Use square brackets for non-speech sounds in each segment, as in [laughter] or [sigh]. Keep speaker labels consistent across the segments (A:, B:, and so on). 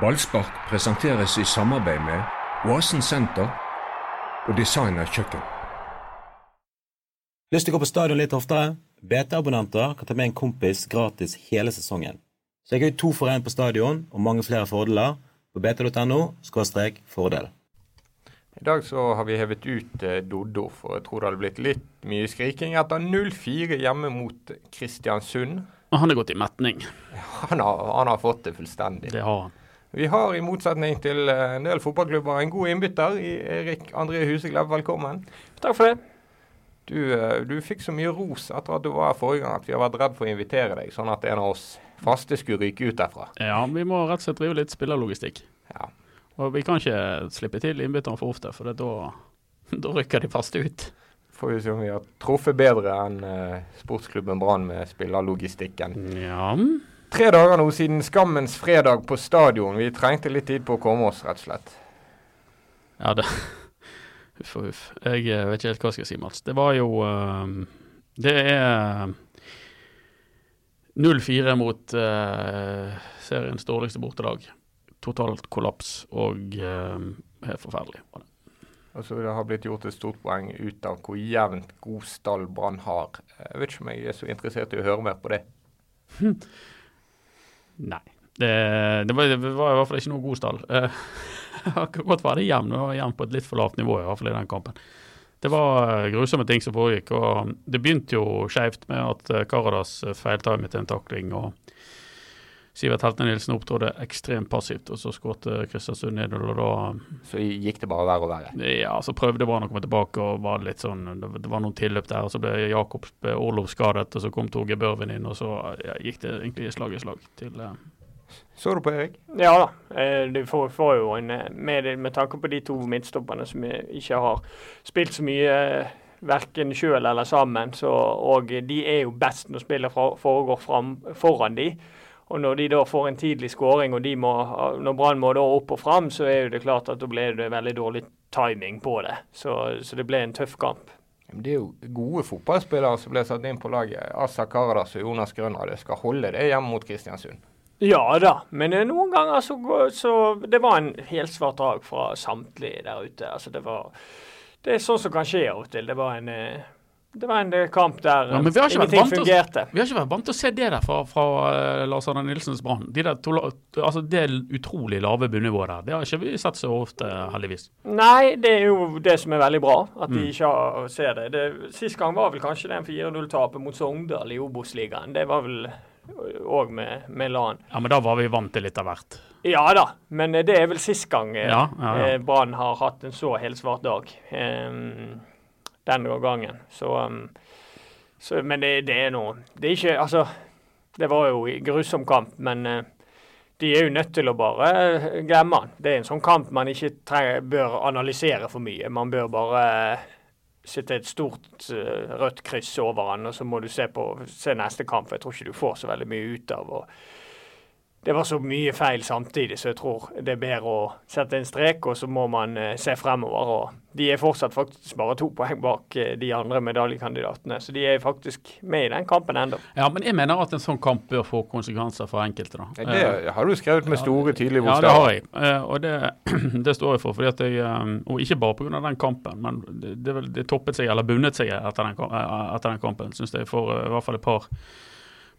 A: Ballspark presenteres i samarbeid med Oasen senter og Designer kjøkken.
B: Lyst til å gå på stadion litt oftere? BT-abonnenter kan ta med en kompis gratis hele sesongen. Så jeg har to for én på stadion og mange flere fordeler på bt.no fordel.
C: I dag så har vi hevet ut eh, Doddo, for jeg tror det hadde blitt litt mye skriking etter 0-4 hjemme mot Kristiansund.
D: Og han er gått i metning. [laughs]
C: Han har, han har fått det fullstendig.
D: Det har han.
C: Vi har i motsetning til eh, en del fotballklubber en god innbytter i Erik André Huseklepp. Velkommen.
E: Takk for det.
C: Du, eh, du, fikk så mye ros etter at du var her forrige gang at vi har vært redd for å invitere deg, sånn at en av oss faste skulle ryke ut derfra.
D: Ja, vi må rett og slett drive litt spillerlogistikk.
C: Ja.
D: Og vi kan ikke slippe til innbytterne for ofte, for da, [laughs] da rykker de faste ut.
C: Får vi se om vi har truffet bedre enn uh, sportsklubben Brann med spillerlogistikken.
D: Ja.
C: Tre dager nå siden skammens fredag på stadion. Vi trengte litt tid på å komme oss, rett og slett.
D: Ja, det [laughs] Huff og huff. Jeg eh, vet ikke helt hva jeg skal si, Mats. Det var jo uh, Det er 0-4 mot uh, seriens dårligste bortelag. Totalt kollaps og uh, helt forferdelig.
C: Altså, det har blitt gjort et stort poeng ut av hvor jevnt god stall Brann har. Jeg vet ikke om jeg er så interessert i å høre mer på det. [laughs]
D: Nei. Det, det, var, i hvert fall ikke noe god stall. [laughs] Uh, godt var det jevn, var jevn på et litt for lavt nivå, i hvert fall i den kampen. Det var grusomme ting som foregikk. og Det begynte jo skjevt med at Karadas feiltimet en takling. og Sivert Heltne Nilsen opptrådte ekstremt passivt, og så skåret Kristiansund ned. og da...
C: Så gikk det bare verre og verre?
D: Ja, så prøvde Brann å komme tilbake, og var litt sånn, det var noen tilløp der. og Så ble Jakob Orlov skadet, og så kom Torgeir Børven inn, og så ja, gikk det egentlig slag i slag til eh.
C: Så du på Erik?
E: Ja da. Du får, får jo en med, med tanke på de to midtstopperne som ikke har spilt så mye verken sjøl eller sammen, så, og de er jo best når spillet foregår fram, foran de. Og Når de da får en tidlig skåring, og de må, når Brann må da opp og fram, så er det klart at da ble det veldig dårlig timing på det. Så, så det ble en tøff kamp.
C: Det er jo gode fotballspillere som ble satt inn på laget. Assa Karadas og Jonas Grønner. Det skal holde det hjemme mot Kristiansund.
E: Ja da, men noen ganger så, så Det var en helsvart drag fra samtlige der ute. Altså det var Det er sånn som kan skje av og til. Det var en eh, det var en eh, kamp der ja, ingenting fungerte.
D: vi har ikke vært vant til å se det der fra, fra uh, Lars Arne Nilsens Brann. De altså det utrolig lave bunnivået der. Det har ikke vi sett så ofte, heldigvis.
E: Nei, det er jo det som er veldig bra, at mm. de ikke har, ser det. det. Sist gang var vel kanskje den 4-0-tapet mot Sogndal i Obos-ligaen. Det var vel òg med, med LAN.
D: Ja, Men da var vi vant til litt av hvert.
E: Ja da, men det er vel sist gang ja, ja, ja. Brann har hatt en så helsvart dag. Um, den gangen. Så, um, så Men det, det, er noe Det er ikke Altså, det var jo en grusom kamp, men uh, de er jo nødt til å bare uh, glemme den. Det er en sånn kamp man ikke trenger, bør analysere for mye. Man bør bare uh, sette et stort rødt kryss over den, og så må du se, på, se neste kamp. Jeg tror ikke du får så veldig mye ut av å det var så mye feil samtidig, så jeg tror det er bedre å sette en strek, og så må man uh, se fremover. og De er fortsatt faktisk bare to poeng bak uh, de andre medaljekandidatene, så de er faktisk med i den kampen ennå.
D: Ja, men jeg mener at en sånn kamp bør få konsekvenser for enkelte. da.
C: Ja, det eh, har du skrevet med store, tydelige
D: bokstaver. Ja, det har jeg, uh, og det, [clears throat] det, står jeg for. fordi at jeg, Og ikke bare pga. den kampen, men det, det, det, toppet seg, eller bundet seg etter den, etter den kampen, syns jeg, for i hvert fall et par.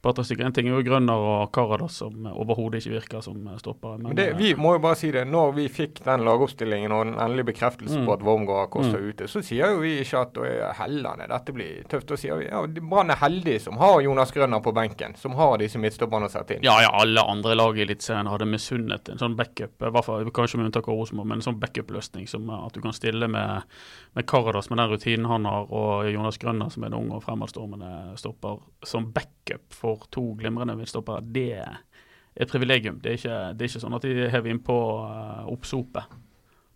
D: En ting er jo Grønner og Karadas som overhodet ikke virker som stoppere.
C: Men, det, vi må jo bare si det. Når vi fikk den lagoppstillingen og den endelige bekreftelsen mm. på at Wormgård Kosta mm. ute, så sier jo vi ikke at Hellane, dette blir tøft. Da sier vi ja, Brann er heldige som har Jonas Grønner på benken, som har disse midtstopperne å sette inn.
D: Ja, ja, alle andre lag i Eliteserien hadde misunnet en sånn backup, i hvert fall kanskje med unntak av Rosenborg, men en sånn backup-løsning som at du kan stille med, med Karadas med den rutinen han har, og Jonas Grønner som er en ung og fremadstormende stopper, som backup for to glimrende midtstoppere, det er et privilegium. Det er ikke, det er ikke sånn at de hever innpå uh, oppsopet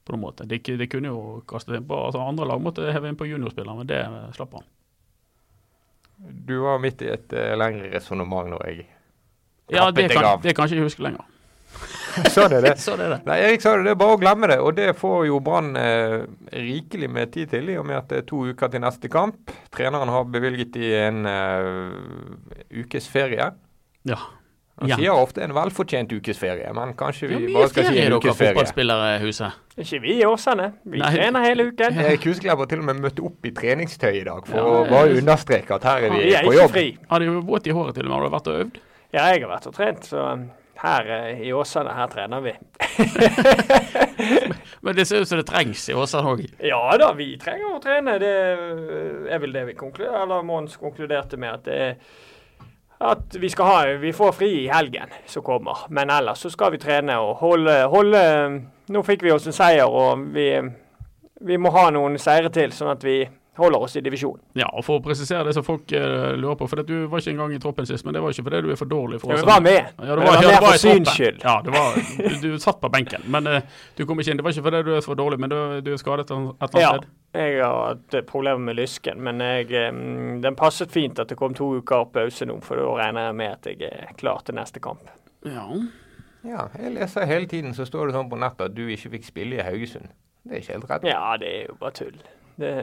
D: på noen måte. De, de kunne jo kastet innpå altså Andre lag måtte heve innpå juniorspillere, men det slapp han.
C: Du var midt i et uh, lengre resonnement når jeg
D: ja, det kan, det kan ikke jeg huske lenger. [laughs] [laughs]
C: sånn er det. [laughs]
D: sånn er det.
C: Nei, Erik sa det, det er bare å glemme det. Og det får jo Brann eh, rikelig med tid til, i og med at det er to uker til neste kamp. Treneren har bevilget i en uh, ukes ferie.
D: Ja.
C: Han ja. sier ofte en velfortjent ukesferie, men kanskje vi
D: ja,
C: bare skal si en ukesferie.
D: fotballspillere, Huset.
E: Ikke vi i Åsane. Vi Nei. trener hele uken.
C: Erik Kusklepp har til og med møtt opp i treningstøy i dag for ja, å bare understreke at her er vi, er på jobb.
E: Fri.
D: Har du våt i håret til og med? Har du vært og øvd?
E: Ja, jeg har vært og trent. så... Her eh, i Åsane, her trener vi. [laughs]
D: Men det ser ut som det trengs i Åsane òg?
E: Ja da, vi trenger å trene. Det er vel det vi konkluderer, eller Mons konkluderte med. at det at vi ha, vi får fri i helgen som kommer, men ellers så skal vi trene og holde, holde Nå fikk vi oss en seier, og vi, vi må ha noen seire til, sånn at vi holder oss i divisjonen.
D: Ja, og For å presisere det som folk uh, lurer på, for Du var ikke engang i troppen sist, men det var ikke fordi du er for dårlig. for
E: oss. Jeg var med.
D: Ja, du var,
E: var,
D: ja,
E: med for syns skyld.
D: Ja, du, var, du, du, satt på benken, men uh, du kom ikke inn. Det var ikke fordi du er for dårlig, men du, du er skadet et eller annet ja. sted?
E: Jeg har hatt problemer med lysken, men jeg, um, den passet fint at det kom to uker pause nå, for da regner jeg med at jeg er klar til neste kamp.
C: Ja. ja, jeg leser hele tiden så står det sånn på nettet at du ikke fikk spille i Haugesund. Det er ikke helt rett.
E: Ja, det er jo bare tull. Det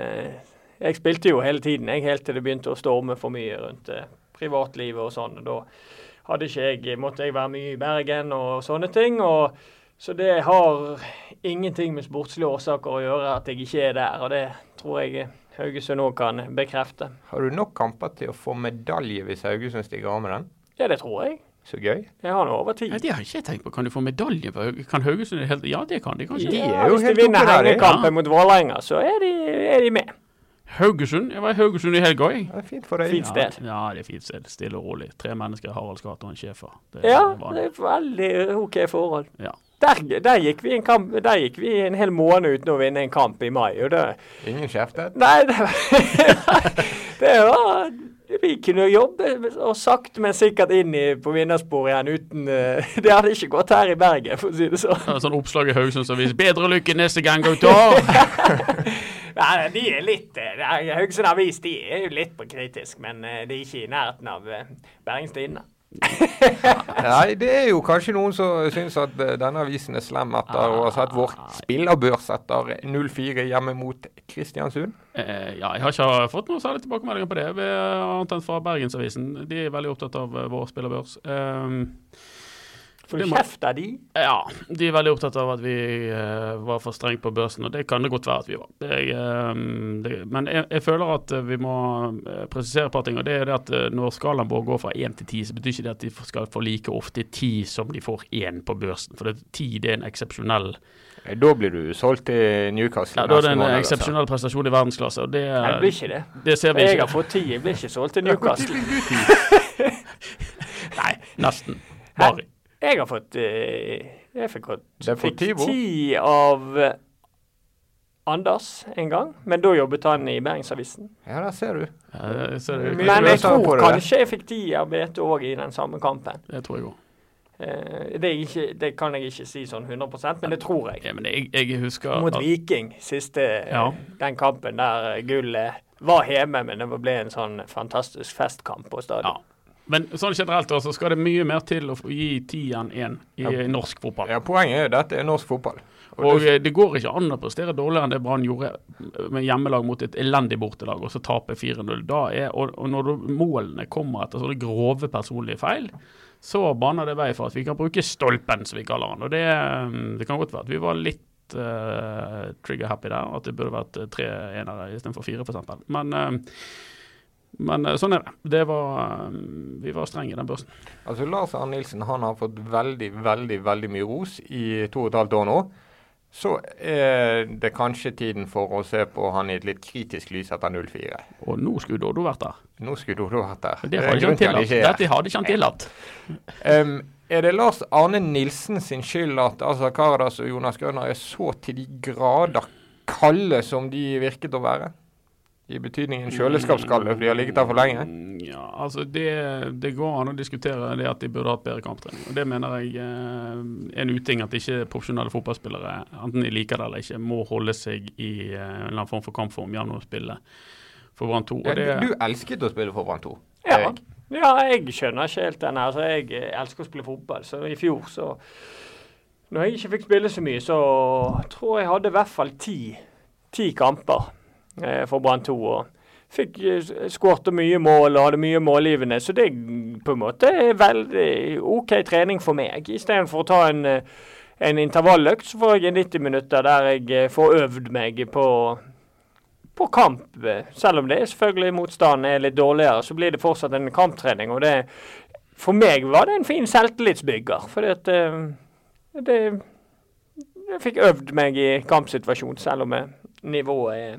E: jeg spilte jo hele tiden, jeg, helt til det begynte å storme for mye rundt eh, privatlivet og sånn. Da hadde ikke jeg, måtte jeg være mye i Bergen og sånne ting. og så det har ingenting med sportslige årsaker å gjøre at jeg ikke er der. Og det tror jeg Haugesund òg kan bekrefte.
C: Har du nok kamper til å få medalje hvis Haugesund stiger av med den?
E: Ja, det tror jeg.
C: Så gøy.
E: Jeg har nå over tid.
D: Ja, det har ikke jeg tenkt på. Kan du få medalje på Kan Haugesund helt Ja, det kan de kanskje.
E: De er jo hvis de vinner hengekampen ja. mot Vålerenga, så er de, er de med.
D: Haugesund. Jeg var i Haugesund i helga, jeg.
C: Det er fint for deg.
E: Fint sted.
D: Ja, det er fint sted. Stille og rolig. Tre mennesker, Haralds gate og en schæfer.
E: Ja, det er veldig OK forhold.
D: Ja.
E: Der, der, gikk vi en kamp, der gikk vi en hel måned uten å vinne en kamp i mai. Og det,
C: Ingen kjeftet?
E: Nei, det, [laughs] det var Vi kunne jobbe og sakte, men sikkert inn i, på vinnersporet igjen uten uh, [laughs] Det hadde ikke gått her i Bergen, for å si det sånn.
D: Ja, sånn oppslag i Haugesund Avis. 'bedre lykke neste gang, gutter'. [laughs]
E: Nei, de er litt eh, Haugesund Avis de er jo litt på kritisk, men eh, de er ikke i nærheten av uh, Bergens Tidende. [laughs]
C: Nei, det er jo kanskje noen som syns at denne avisen er slem etter å ha sett vår spillerbørs etter 0-4 hjemme mot Kristiansund.
D: Eh, ja, jeg har ikke fått noe særlig tilbakemeldinger på det, annet enn fra Bergensavisen. De er veldig opptatt av vår spillerbørs. Um,
E: Får du kjeft av de?
D: Ja, de er veldig opptatt av at vi uh, var for strenge på børsen, og det kan det godt være at vi var. Jeg, uh, det, men jeg, jeg, føler at uh, vi må presisere et par ting. og det er det at Når skalaen vår går fra én til ti, så betyr ikke det at de skal få like ofte ti som de får én på børsen. For ti det er en eksepsjonell
C: da blir du solgt til Newcastle.
D: Ja, Da er det en eksepsjonell prestasjon i verdensklasse. og det,
E: Nei, det blir ikke det.
D: det ser vi ikke.
E: jeg har fått ti, jeg blir ikke solgt til Newcastle. [laughs]
D: Nei, nesten. Bare.
E: Jeg har fått eh, Jeg fikk, fikk ti av eh, Anders en gang, men da jobbet han i Bergensavisen.
C: Ja, der ser du.
D: Ja, ser du.
E: Men jeg tror kanskje jeg fikk ti av BT òg i den samme kampen.
D: Det tror jeg òg.
E: Uh, det, det, kan jeg ikke si sånn 100% men det tror jeg.
D: Ja, men jeg, jeg husker
E: Mot Viking, siste ja. den kampen der gullet var hjemme, men det ble en sånn fantastisk festkamp på stadion. Ja.
D: Men sånn generelt så skal det mye mer til å gi tieren én i ja. norsk fotball.
C: Ja, Poenget er jo dette er norsk fotball.
D: Og, og det, det, går ikke an å prestere dårligere enn det Brann gjorde med hjemmelag mot et elendig bortelag, og så tape 4-0. Og, og, når målene kommer etter sånne grove personlige feil, så baner det vei for at vi kan bruke stolpen, som vi kaller den. Og det, det kan godt være at vi var litt uh, trigger-happy der, at det burde vært tre enere istedenfor fire, f.eks. Men uh, men eh, sånn er det. det var, eh, vi var strenge i den børsen.
C: Altså Lars Arne Nilsen han har fått veldig, veldig veldig mye ros i to og et halvt år nå. Så er det kanskje tiden for å se på han i et litt kritisk lys etter 04.
D: Og nå skulle Dodo vært der.
C: Nå skulle Dodo vært der.
D: Det hadde ikke han tillatt. Dette hadde ikke han tillatt. [laughs]
C: Um, er det Lars Arne Nilsen sin skyld at altså, Karadas og Jonas Grønner er så til de grader kalde som de virket å være? I betydningen kjøleskapsskalle, for de har ligget der for lenge?
D: Mm, ja, altså det, det, går an å diskutere det at de burde hatt bedre kamptrening. Og Det mener jeg eh, er en uting at ikke profesjonelle fotballspillere, enten de liker det eller ikke, må holde seg i eh, en eller annen form for kampform gjennom å spille for Brann 2.
C: Ja, du, du elsket å spille for Brann 2?
E: Ja. ja, jeg skjønner ikke helt den. Altså, jeg elsker å spille fotball, så i fjor så Når jeg ikke fikk spille så mye, så tror jeg hadde i hvert fall ti, ti kamper Eh, for Brann 2. Og fikk skåret mye mål og hadde mye målgivende. Så det på en måte er veldig OK trening for meg. Istedenfor å ta en, en intervalløkt, så får jeg 90 minutter der jeg får øvd meg på på kamp. Selv om det er selvfølgelig motstanden er litt dårligere, så blir det fortsatt en kamptrening. og det, For meg var det en fin selvtillitsbygger. fordi at det, jeg fikk øvd meg i kampsituasjon, selv om nivået er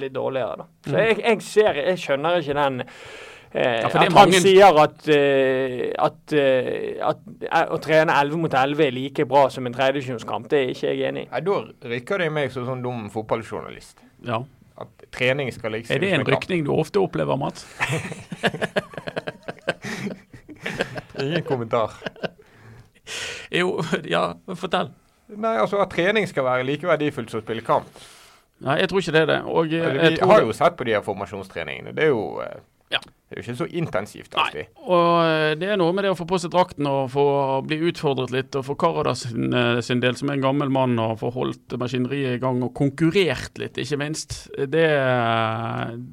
E: litt dårligere. da. Så mm. jeg, jeg ser, jeg skjønner ikke den eh, ja, at han sier at, uh, at, uh, at uh, å trene 11 mot 11 er like bra som en tredjedivisjonskamp. Det er ikke jeg enig i.
C: Nei, da rykker det i meg som sånn dum fotballjournalist.
D: Ja.
C: At trening skal liksom
D: Er det en rykning du ofte opplever, Mats? [laughs]
C: Ingen kommentar.
D: Jo, ja, fortell.
C: Nei, altså At trening skal være like verdifullt som å spille kamp.
D: Nei, jeg tror ikke det er det. Og,
C: jeg,
D: altså,
C: vi har jo sett på de her formasjonstreningene. Det er jo eh, ja. Det er jo ikke så intensivt alltid.
D: Nei, og eh, det er noe med det å få på seg drakten og få bli utfordret litt. Og for Karadas sin, eh, sin, del, som er en gammel mann, og få holdt maskineriet i gang og konkurrert litt, ikke minst. Det,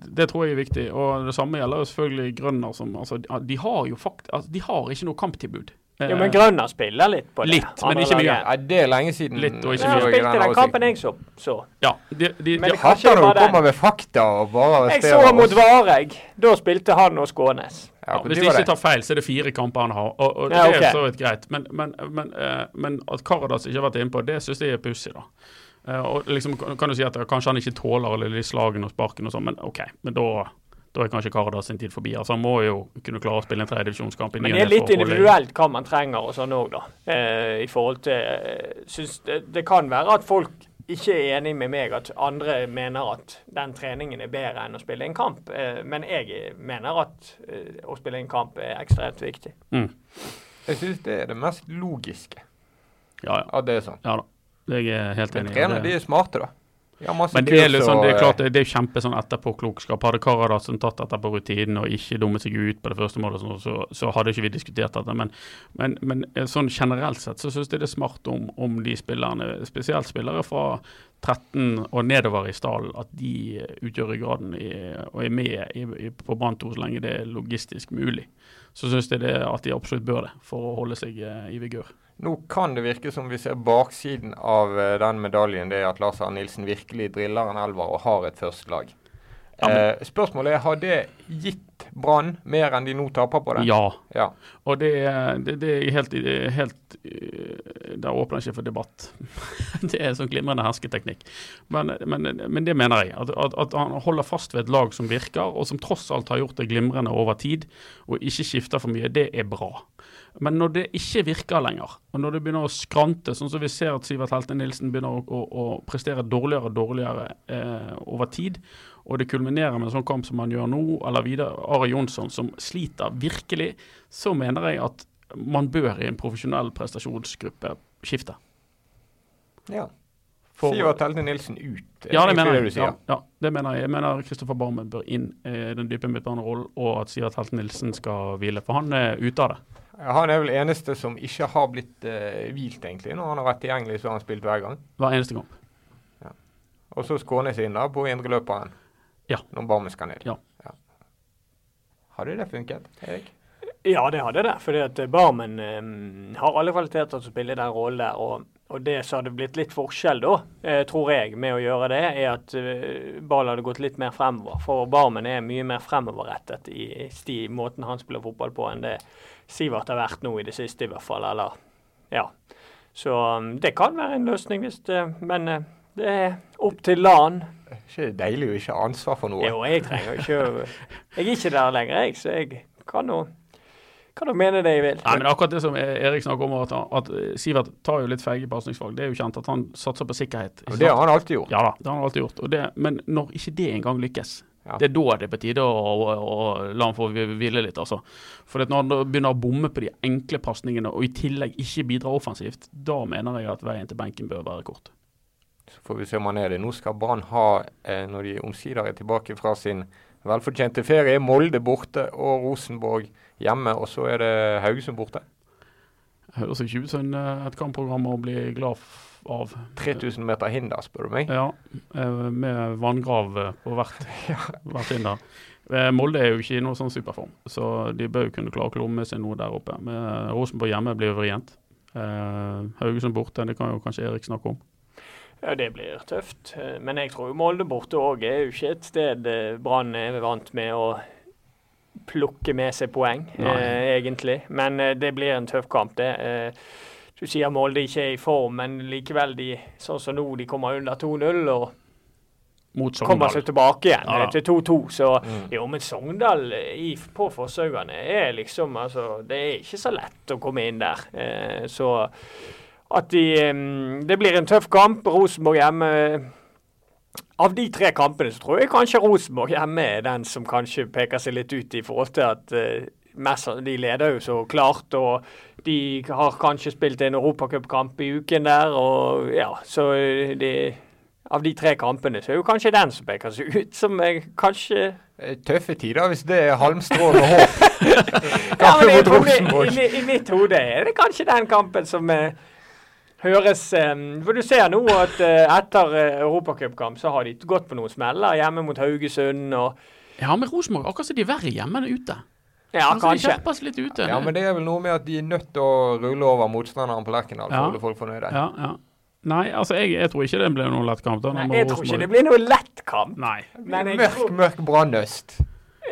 D: det, tror jeg er viktig. Og det samme gjelder jo selvfølgelig Grønner. Som, altså, de har jo fakt, altså, de har ikke noe kamptilbud.
E: Jo, men Grønner spiller litt på
D: det. Litt, men ikke mye.
C: Ja, det er lenge siden.
D: Litt og ikke
E: mye. Ja, spilte den kampen jeg så. så.
D: Ja, de, de,
C: men de, hater når du kommer med fakta og bare
E: Jeg så mot Vareg. Da spilte han og Skånes.
D: Ja, hvis jeg ikke tar feil, så er det fire kamper han har. Og, og ja, okay. Det er så vidt greit. Men, men, men, uh, men at Karadas ikke har vært inne på det, syns jeg er pussig, da. Uh, og liksom kan du si at Kanskje han ikke tåler alle de slagene og sparkene og sånn, men OK. Men da da er kanskje Karadas sin tid forbi. Altså Han må jo kunne klare å spille en tredjedivisjonskamp.
E: Men det er litt individuelt hva man trenger og sånn òg, da. Eh, I forhold til eh, synes det, det, kan være at folk ikke er enig med meg at andre mener at den treningen er bedre enn å spille en kamp. Eh, men jeg mener at eh, å spille en kamp er ekstremt viktig. Mm.
C: Jeg syns det er det mest logiske.
D: Ja, ja.
C: At det er sånn.
D: Ja da. Jeg er helt enig.
C: Men trenere, de er smarte, da.
D: Ja, Men det er, sånn, det er klart, det, er kjempe sånn etterpåklokskap. Hadde Karadas tatt dette på rutinen og ikke dummet seg ut på det første målet, så, så hadde ikke vi diskutert dette. Men, men, men eh, sånn generelt sett så syns jeg det er smart om, om, de spillerne, spesielt spillere fra 13 og nedover i stallen, at de utgjør ryggraden og er med i, i, på Brann 2 så lenge det er logistisk mulig. Så syns jeg det, at de absolutt bør det, for å holde seg eh, i vigør.
C: Nå kan det virke som vi ser baksiden av uh, den medaljen. Det er at Lars Arne Nilsen virkelig driller en elver og har et førstelag. Ja, eh, spørsmålet er har det gitt Brann mer enn de nå taper på det?
D: Ja. ja. Og det, det, det er helt, helt eh, Det åpner ikke for debatt. [laughs] det er sånn glimrende hersketeknikk. Men, men, men, det mener jeg. At, at, at, han holder fast ved et lag som virker, og som tross alt har gjort det glimrende over tid, og ikke skifter for mye, det er bra. Men når det ikke virker lenger, og når det begynner å skrante, sånn som vi ser at Sivert Helte Nilsen begynner å, å, å prestere dårligere og dårligere eh, over tid, og det kulminerer med en sånn kamp som han gjør nå, eller videre Are Jonsson, som sliter virkelig, så mener jeg at man bør i en profesjonell prestasjonsgruppe skifte.
C: Ja. For, at Helte Nilsen ut?
D: Ja, det mener jeg. Ja, ja, det mener jeg. Jeg mener Kristoffer Barmen bør inn i den dype midtbanerollen, og at Sivert Helte Nilsen skal hvile. For han er ute av det.
C: Han er vel eneste som ikke har blitt eh, hvilt, egentlig. Når han har vært tilgjengelig, så har han spilt hver gang.
D: Hver eneste gang.
C: Ja. Og så Skånes inn da, på indreløperen
D: ja.
C: når Barmen skal ned.
D: Ja.
C: Hadde det funket, Erik?
E: Ja, det hadde det. fordi at Barmen um, har alle kvaliteter til å spille den rollen der. og og det som hadde blitt litt forskjell, da, eh, tror jeg, med å gjøre det, er at eh, ballen hadde gått litt mer fremover. For Barmen er mye mer fremoverrettet i, i måten han spiller fotball på, enn det Sivert har vært nå i det siste, i hvert fall. Eller, ja. Så um, det kan være en løsning, hvis det, men uh, det er opp til LAN.
C: Det er ikke deilig å ikke ha ansvar for noe?
E: Jo, jeg trenger ikke Jeg er ikke der lenger, jeg, så jeg kan jo kan du mene det jeg vil.
D: Nei, men akkurat det som Erik snakker om, at, at Sivert tar jo litt feige pasningsvalg. Det er jo kjent at han satser på sikkerhet.
C: Og det har han alltid gjort.
D: Ja da, det har han alltid gjort. Det, men når ikke det engang lykkes, ja. Det er da det er på tide å, å, å, la han få hvile litt. altså. For Når han begynner å bomme på de enkle pasningene og i tillegg ikke bidrar offensivt, da mener jeg at veien til benken bør være kort.
C: Så får vi se om han er det. Nå skal Brann ha, eh, når de omsider er tilbake fra sin velfortjente ferie, Molde borte og Rosenborg hjemme. Og så er det Haugesund borte.
D: Høres ikke ut som et kampprogram å bli glad av.
C: 3000 meter hinder, spør du meg?
D: Ja, med vanngrav på hvert, [laughs] hvert hinder. Molde er jo ikke i noen sånn superform, så de bør jo kunne klare å klomme seg noe der oppe. Men Rosenborg hjemme blir vrient. Haugesund borte, det kan jo kanskje Erik snakke om.
E: Ja, Det blir tøft. Men jeg tror Molde borte òg er jo ikke et sted eh, Brann er vant med å plukke med seg poeng, eh, egentlig. Men eh, det blir en tøff kamp, det. Eh, du sier Molde ikke er i form, men likevel, de, sånn som nå, de kommer under 2-0 og kommer seg tilbake igjen ja, til 2-2. Så mm. jo, men Sogndal i, på Fosshaugane er liksom altså, Det er ikke så lett å komme inn der. Eh, så at de Det blir en tøff kamp. Rosenborg hjemme Av de tre kampene så tror jeg kanskje Rosenborg hjemme er den som kanskje peker seg litt ut i forhold til at uh, de leder jo så klart, og de har kanskje spilt en europacupkamp i uken der, og ja, så de, Av de tre kampene så er jo kanskje den som peker seg ut, som er kanskje
C: Tøffe tider hvis det er halmstrående håp. [laughs]
E: ja, i, i, I mitt hode er det kanskje den kampen som er høres For du ser nå at eh, etter uh, europacupkamp så har de gått på noen smeller hjemme mot Haugesund og
D: Ja, med Rosenborg akkurat som de er verre hjemme enn ute.
E: Ja, altså, kanskje.
D: De litt ute.
C: Ja, men det er vel noe med at de er nødt til å rulle over motstanderen på Lerkendal for ja. å holde folk fornøyde.
D: Ja, ja. Nei, altså jeg, jeg, tror ikke det blir noen lett kamp. da.
E: Nei, jeg tror ikke det blir noen lett kamp.
D: Nei.
C: Men mørk, tror... mørk brannøst.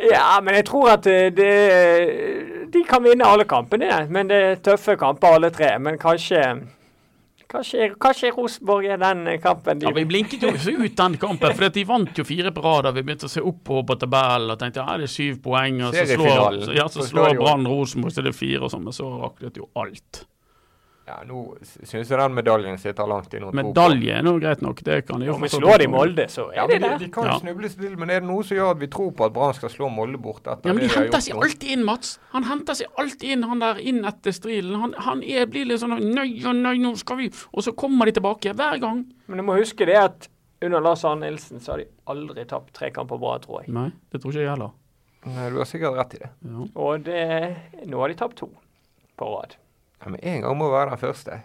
E: Ja, men jeg tror at eh, det, De kan vinne alle kampene, men det er tøffe kamper alle tre. Men kanskje Kanskje, skjer Rosenborg er den kampen
D: de Ja, Vi blinket jo ut den kampen, for de vant jo fire på rad. Vi begynte å se oppover på tabellen og tenkte ja, det er syv poeng. Og så slår, ja, så slår Brann Rosenborg, så det er fire og sånn, men så raknet jo alt.
C: Ja, nå syns jeg den medaljen sitter langt
D: inne. Medalje er nå greit nok, det kan de
E: jo. vi slår de Molde, så er ja, det
C: det. De, de kan ja. snuble til, men er det noe som gjør at vi tror på at Brann skal slå Molde bort?
D: ja, men de henter seg alltid inn, Mats. Han henter seg alltid inn, han der inn etter strilen. Han, han er, blir litt sånn Nøy og nøy, nå skal vi Og så kommer de tilbake hver gang.
E: Men du må huske det at under Lars Arne Nilsen så har de aldri tapt tre kamper bra, tror jeg.
D: Nei, det tror ikke jeg heller.
C: Nei, du har sikkert rett i det.
E: Ja. Og det, nå har de tapt to på rad.
C: Ja, Men én gang må være den første.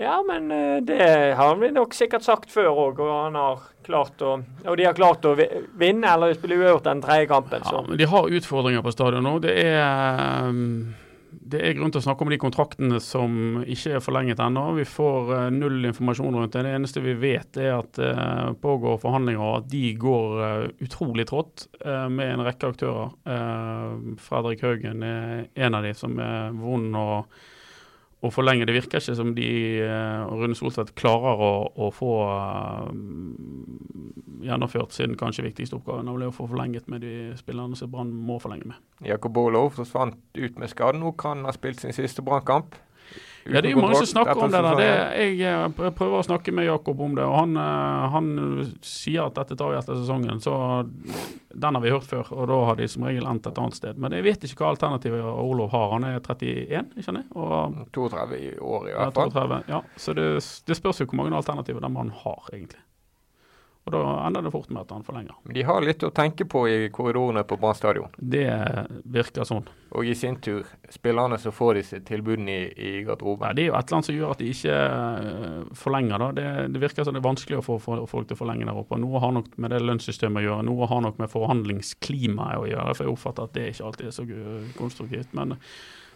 E: Ja, men eh, det har vi nok sikkert sagt før òg, og han har klart å Og de har klart å vinne eller spille uavgjort den tredje kampen.
D: Så. Ja, men de har utfordringer på stadion nå. Det er, ehm, det er grunn til å snakke om de kontraktene som ikke er forlenget ennå. Vi får uh, null informasjon rundt det. Det eneste vi vet er at det uh, pågår forhandlinger, og at de går utrolig trått med en rekke aktører. Fredrik Haugen er en av de som er vond å for forlenge. Det virker ikke som de eh, og Rune Soltvedt klarer å, å få uh, gjennomført sin kanskje viktigste oppgave, nemlig å få forlenget med de spillerne som Brann må forlenge med.
C: Jakob Olof forsvant ut med skade. Nå kan ha spilt sin siste Brannkamp.
D: Ja, det er jo mange som snakker om det. der. Det, jeg eh, prøver å snakke med Jakob om det, og han, eh, han sier at dette tar vi etter sesongen. Så den har vi hørt før, og da har de som regel endt et annet sted. Men jeg vet ikke hva alternativet Olof har. Han er 31, ikke sant?
C: Og, 32 i år i hvert fall.
D: Ja, 32, ja. Så det, det spørs jo hvor mange alternativer den mannen har, egentlig. Og da ender det fort med at han forlenger.
C: Men De har litt å tenke på i korridorene på Brann stadion.
D: Det virker sånn.
C: Og i sin tur, spillerne som får disse tilbudene i, i garderoben.
D: Ja, det er jo et eller annet som gjør at de ikke uh, forlenger. da. Det, det, virker som det er vanskelig å få folk til å forlenge der oppe. Noe har nok med det lønnssystemet å gjøre, noe har nok med forhandlingsklimaet å gjøre. For jeg oppfatter at det ikke alltid er så konstruktivt. men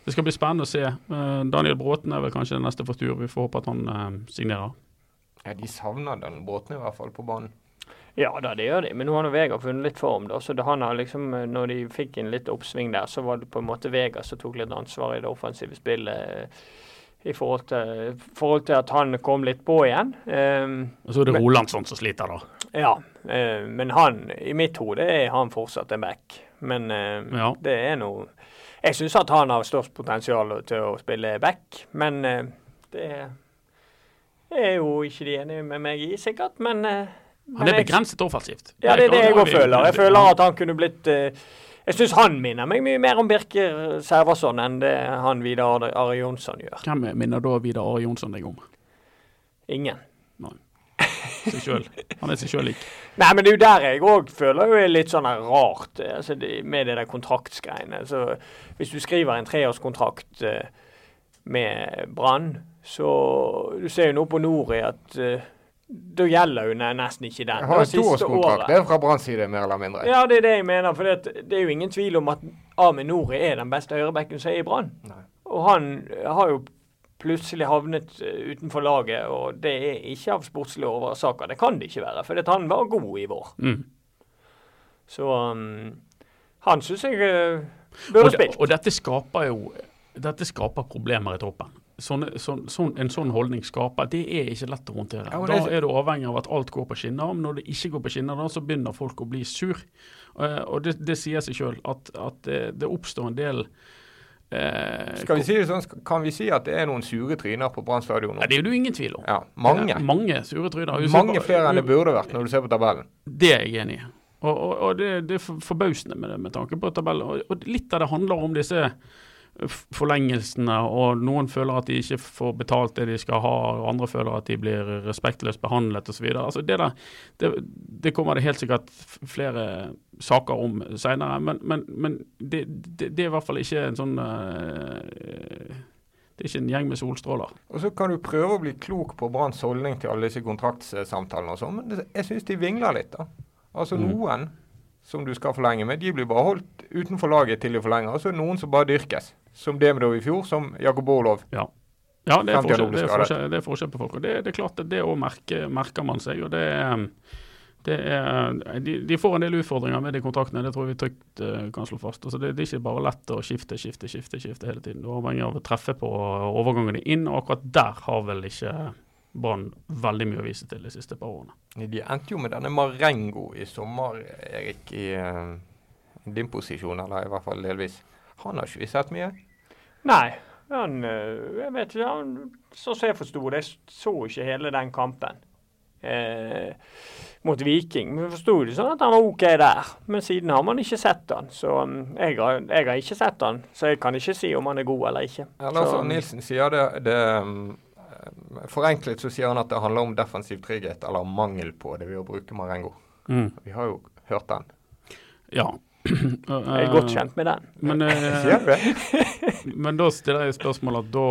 D: det skal bli spennende å se. Eh, Daniel Bråten er vel kanskje den neste for tur. Vi får håpe at han signerer.
C: Ja, De savner Daniel Bråten i hvert fall på banen.
E: Ja da, det gjør de. Men nå har Vegard funnet litt form. da, så han har liksom, når de fikk en litt oppsving der, så var det på en måte Vegard som tok litt ansvar i det offensive spillet. Eh, I forhold til, forhold til at han kom litt på igjen. Um,
D: og så er det Rolandsson som sliter, da.
E: Ja, uh, men han, i mitt hode er han fortsatt en back. Men uh, ja. det er noe Jeg syns at han har størst potensial til å spille back, men uh, det er jo ikke de enige med meg i, sikkert. Men
D: han er begrenset offensivt.
E: Ja, det er det jeg òg føler. Jeg føler at han kunne blitt uh, Jeg syns han minner meg mye mer om Birker Servason enn det han Vidar Are Jonsson gjør.
D: Hvem minner da Vidar Are Jonsson deg om?
E: Ingen.
D: Nei. [laughs] Seg sjøl. Han er seg sjøl lik.
E: Nei, men det er jo der jeg òg føler jo er litt sånn rart altså, med det der kontraktsgreiene. Så hvis du skriver en treårskontrakt uh, med Brann. Så du ser jo nå på Nori at uh, da gjelder jo nesten ikke den.
C: Har en toårskontrakt, det er fra Branns side, mer eller mindre.
E: Ja, det er det jeg mener. For det, det er jo ingen tvil om at Aminori er den beste høyrebekken som er i Brann. Og han har jo plutselig havnet eh, utenfor laget, og det er ikke av sportslige årsaker. Det kan det ikke være, for han var god i vår. Mm. Så um, han syns jeg uh, burde spilt.
D: Og dette skaper jo dette skaper problemer i troppen. Sånn, sån, sån, en sånn holdning skaper Det er ikke lett å håndtere. Ja, da er du avhengig av at alt går på skinner. Men når det ikke går på skinner, da, så begynner folk å bli sur. Uh, og det, det, sier seg sjøl at, at det, det, oppstår en del
C: uh, Skal vi si det sånn, Kan vi si at det er noen sure tryner på Brann stadion?
D: Ja, det er det jo ingen tvil om.
C: Ja, mange.
D: mange sure tryner.
C: Mange flere enn det burde vært, når du ser på tabellen.
D: Det er jeg enig i. Og, og, og det, det, er forbausende med, med tanke på tabellen. Og, og litt av det handler om disse forlengelsene, og noen føler at de ikke får betalt det de skal ha, og andre føler at de blir respektløst behandlet osv. Altså det, det, det kommer det helt sikkert flere saker om senere, men, men, men det, det, er i hvert fall ikke en sånn uh, det er ikke en gjeng med solstråler.
C: Og Så kan du prøve å bli klok på Branns holdning til alle disse kontraktsamtalene og sånn, men jeg syns de vingler litt. da. Altså mm. Noen som du skal forlenge med, de blir bare holdt utenfor laget til de forlenger. Og så er det noen som bare dyrkes. Som Demidov i fjor, som Jakob Orlov.
D: Ja. ja det, er forskjell, det, er forskjell, det er forskjell på folk. og Det, det er klart at det òg merker, merker, man seg. og det er, det er de, de, får en del utfordringer med de kontraktene, det tror jeg vi trygt uh, kan slå fast. Altså det, det, er ikke bare lett å skifte, skifte, skifte skifte hele tiden. Du er avhengig av å treffe på overgangene inn, og akkurat der har vel ikke Brann veldig mye å vise til de siste par årene.
C: De endte jo med denne Marengo i sommer, Erik, i uh, din posisjon, eller i hvert fall delvis. Han har ikke vi sett mye?
E: Nei, han uh, Jeg vet ikke. Han, sånn som jeg forsto det, så ikke hele den kampen. Eh, mot Viking. Men forsto det sånn at han var OK der, men siden har man ikke sett han. Så um, jeg, har, jeg, har, ikke sett han, så jeg kan ikke si om han er god eller ikke.
C: Eller så, Nilsen sier det, det um, Forenklet så sier han at det handler om defensiv trygghet, eller mangel på det ved å bruke Marengo. Mm. Vi har jo hørt den.
D: Ja.
E: Jeg er godt kjent med den.
D: Men, [laughs] uh, [laughs] men da stiller jeg spørsmålet at da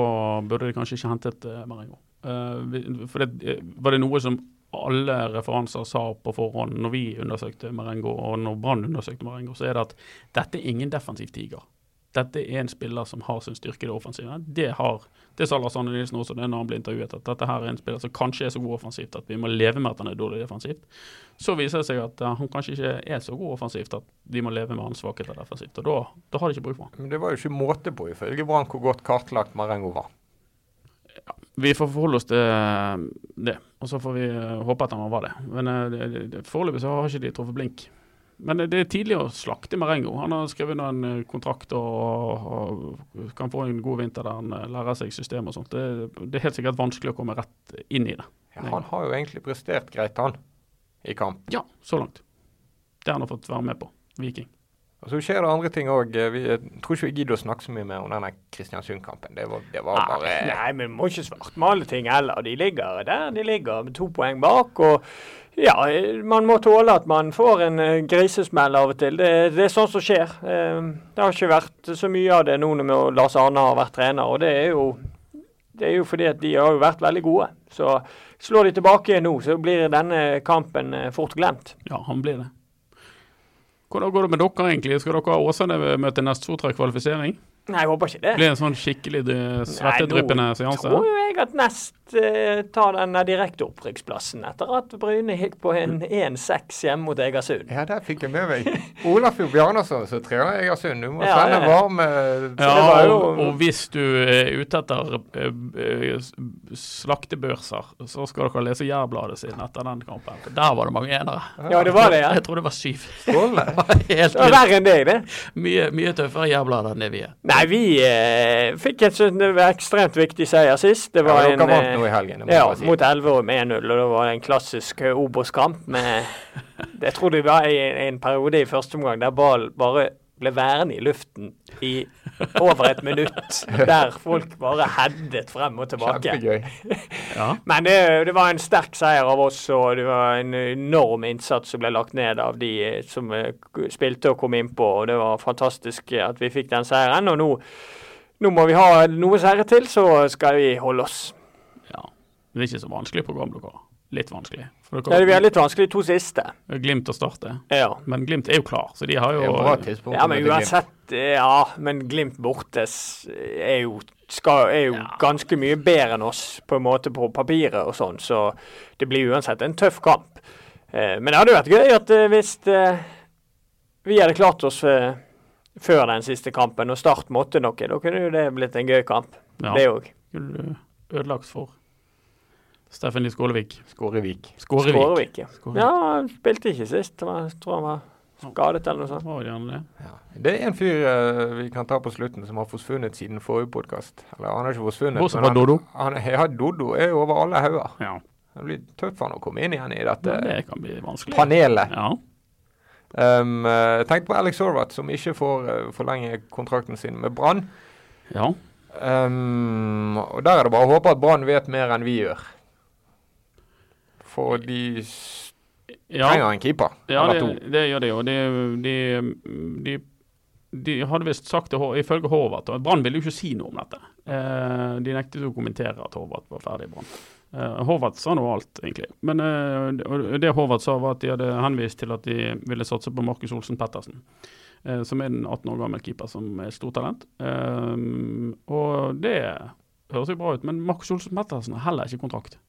D: burde de kanskje ikke hentet uh, Marengo. Uh, for det, var det noe som alle referanser sa på forhånd når vi undersøkte Marengo, og når Brann undersøkte Marengo, så er det at dette er ingen defensiv tiger dette er en spiller som har sin styrke i det offensive. Det har, det sa Lars Anne Nilsen også når han ble intervjuet, at dette her er en spiller som kanskje er så god offensivt at vi må leve med at han er dårlig defensivt. Så viser det seg at uh, han kanskje ikke er så god offensivt at vi må leve med hans svakheter defensivt. Og da, da, har de ikke bruk for han.
C: Men det var jo ikke måte på, ifølge Brann, hvor godt kartlagt Marengo var.
D: Ja, vi får forholde oss til eh, det, og så får vi uh, håpe at han var det. Men uh, foreløpig så har ikke de truffet blink. Men det er tidlig å slakte Marengo. Han har skrevet en eh, kontrakt og, og, kan få en god vinter der han eh, lærer seg systemet og sånt. Det, det, er helt sikkert vanskelig å komme rett inn i det.
C: Ja, han har jo egentlig prestert greit, han, i kamp.
D: Ja, så langt. Det har han fått være med på. Viking.
C: Og Så skjer det andre ting òg. Jeg tror ikke vi gidder å snakke så mye mer om denne Kristiansund-kampen. Det var, det var
E: nei,
C: bare
E: Nei, men vi må ikke svartmale ting heller. De ligger der de ligger, med to poeng bak. og ja, man må tåle at man får en uh, grisesmell av og til. Det, det, er sånt som skjer. Uh, det har ikke vært så mye av det nå når Lars Arne har vært trener. og det er jo det er jo fordi at de har jo vært veldig gode. Så slår de tilbake nå, så blir denne kampen uh, fort glemt.
D: Ja, han blir det. Hvordan går det med dere egentlig? Skal dere ha Åsane møte neste Sotra kvalifisering?
E: Nei, jeg håper ikke det.
D: Blir en sånn skikkelig svettedryppende seanse?
E: Tror jo jeg at Nest uh, tar den direkte opprykksplassen etter at Bryne gikk på en 1-6 hjemme mot Egersund.
C: Ja, der fikk jeg med meg. Olafjord Bjarnason som trener Egersund. Du må ja, sende ja. varme
D: Ja, jo... og, og, hvis du er ute etter uh, slaktebørser, så skal dere lese Jærbladet sin etter den kampen. Der var det mange enere.
E: Ja, det var det, ja.
D: Jeg tror det var syv.
C: Skål [laughs]
E: det var verre enn deg, det.
D: Mye, mye tøffere Jærbladet enn det vi er.
E: Nei, vi eh, fikk et ekstremt viktig seier sist. Det var
C: ja, en, vant nå i helgen,
E: ja, si. mot Elverum 1-0. Og det var en klassisk uh, Obos-kamp med [laughs] Jeg tror det var en, en periode i første omgang der ballen bare ble værende i luften i over et minutt. [laughs] Der folk bare headet frem og tilbake.
C: Kjempegøy. [laughs]
E: Ja. Men det, det, var en sterk seier av oss, og det var en enorm innsats som ble lagt ned av de eh, som eh, spilte og kom innpå. Og det var fantastisk at vi fikk den seieren. Og nå nå må vi ha noe seire til, så skal vi holde oss.
D: Ja. Det er ikke så vanskelig program dere har. Litt vanskelig.
E: For dere, ja, det er litt vanskelig de to siste.
D: Glimt å starte.
E: Ja.
D: Men Glimt er jo klar, så de har jo
C: bra tidspunkt.
E: Ja, men uansett Ja, men Glimt bortes er jo, skal, er jo ja. ganske mye bedre enn oss på en måte på papiret og sånn, så det blir uansett en tøff kamp. Eh, men det hadde vært gøy at eh, hvis eh, vi hadde klart oss eh, før den siste kampen, og Start måtte noe, da kunne jo det blitt en gøy kamp. Ja. Det òg.
D: Ødelagt for Steffen Skålevik.
C: Skårevik.
E: Skårevik. Skårevik ja. Skårevik. ja, han spilte ikke sist. Jeg tror han var skadet eller noe sånt.
D: Var det,
C: ja. det er en fyr uh, vi kan ta på slutten som har forsvunnet siden forrige podkast. Eller han har ikke forsvunnet.
D: Bortsett fra Dodo?
C: Han, ja, Dodo er jo over alle hauger. Ja. Det blir tøft for han å komme inn igjen i dette
D: ja, det kan bli vanskelig.
C: panelet.
D: Ja.
C: Um, uh, tenk på Alex Horvath, som ikke får uh, forlenge kontrakten sin med Brann.
D: Ja.
C: Um, og der er det bare å håpe at Brann vet mer enn vi gjør. For de ja. trenger en keeper.
D: Ja, det, det, gjør de jo. De, de, de, de hadde visst sagt det ifølge Horvath Brann ville jo ikke si noe om dette. Eh, de nektet å kommentere at Horvath var ferdig i Brann. Eh, Horvath sa noe alt, egentlig. Men eh, det Horvath sa, var at de hadde henvist til at de ville satse på Markus Olsen Pettersen. Eh, som er en 18 år gammel keeper som er stortalent. Eh, og det høres jo bra ut, men Markus Olsen Pettersen har heller ikke kontrakt.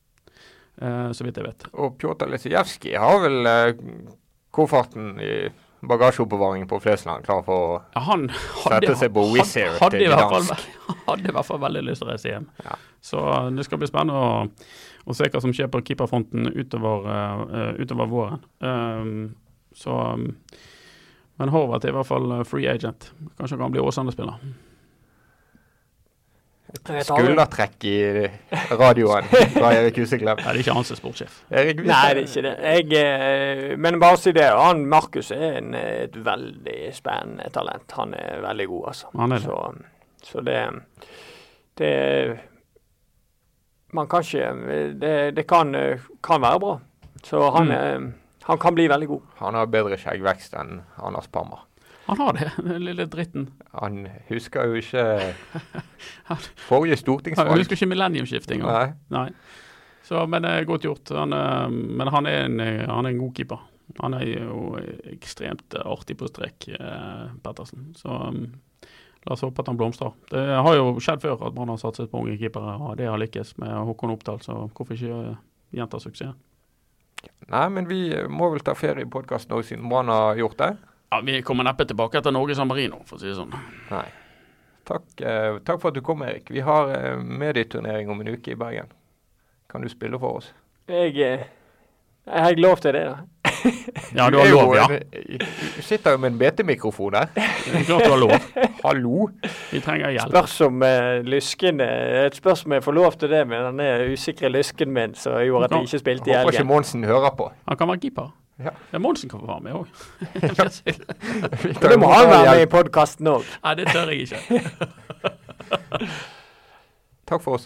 D: Eh, så vidt jeg vet.
C: Og Pjotr Lisijevskij har vel eh, kofferten i bagasjeoppbevaringen på Flesland klar for å hadde, sette seg på Wizz Air til Gdansk. [laughs]
D: Hadde i hvert fall veldig lyst til å reise hjem. Ja. Så det skal bli spennende å, å, se hva som skjer på keeperfronten utover, uh, utover våren. Um, så um, Men Horvath er i hvert fall free agent. Kanskje han kan bli Åsane-spiller.
C: Skuldertrekk i radioen fra Erik Huseklepp.
D: Nei, det er ikke han som er sportssjef.
E: Nei, det er ikke det. Jeg, eh, men bare si det. Han Markus er en, et veldig spennende talent. Han er veldig god, altså.
D: Han er
E: det. Så, så det, det Man kan ikke Det, det kan, kan, være bra. Så han, mm. han kan bli veldig god.
C: Han har bedre skjeggvekst enn Anders Pammer.
D: Han har det, den lille dritten.
C: Han husker jo ikke [laughs] forrige stortingsvalg.
D: Han husker ikke millenniumsskiftet engang. Nei. Nei. Så, men det er godt gjort. Han, men han er, en, han er en god keeper. Han er jo ekstremt artig på strek, eh, Pettersen. Så um, la oss håpe at han blomstrer. Det har jo skjedd før at man har satset på unge keepere, og det har lykkes med Håkon Oppdal, så hvorfor ikke gjenta suksessen?
C: Nei, men vi må vel ta ferie i podkasten òg, siden Brann har gjort det.
D: Ja, Vi kommer neppe tilbake etter Norge San Marino, for å si det sånn.
C: Nei. Takk, eh, takk, for at du kom, Erik. Vi har eh, medieturnering om en uke i Bergen. Kan du spille for oss?
E: Jeg, eh, jeg har lov til det, da. [laughs]
D: ja, du har lov, ja.
C: Du sitter jo med en BT-mikrofon her.
D: Klart du har lov. [laughs]
C: Hallo.
D: Vi trenger hjelp.
E: Spørs om uh, lysken Et spørs om jeg får lov til det med denne usikre lysken min som gjorde at jeg ikke spilte i helgen.
C: Håper ikke Monsen hører på.
D: Han kan være keeper. Ja. ja Monsen kan få være med òg. [laughs] [laughs]
E: det må han være med i podkasten òg.
D: Nei, det tør jeg ikke. [laughs]
C: Takk for oss.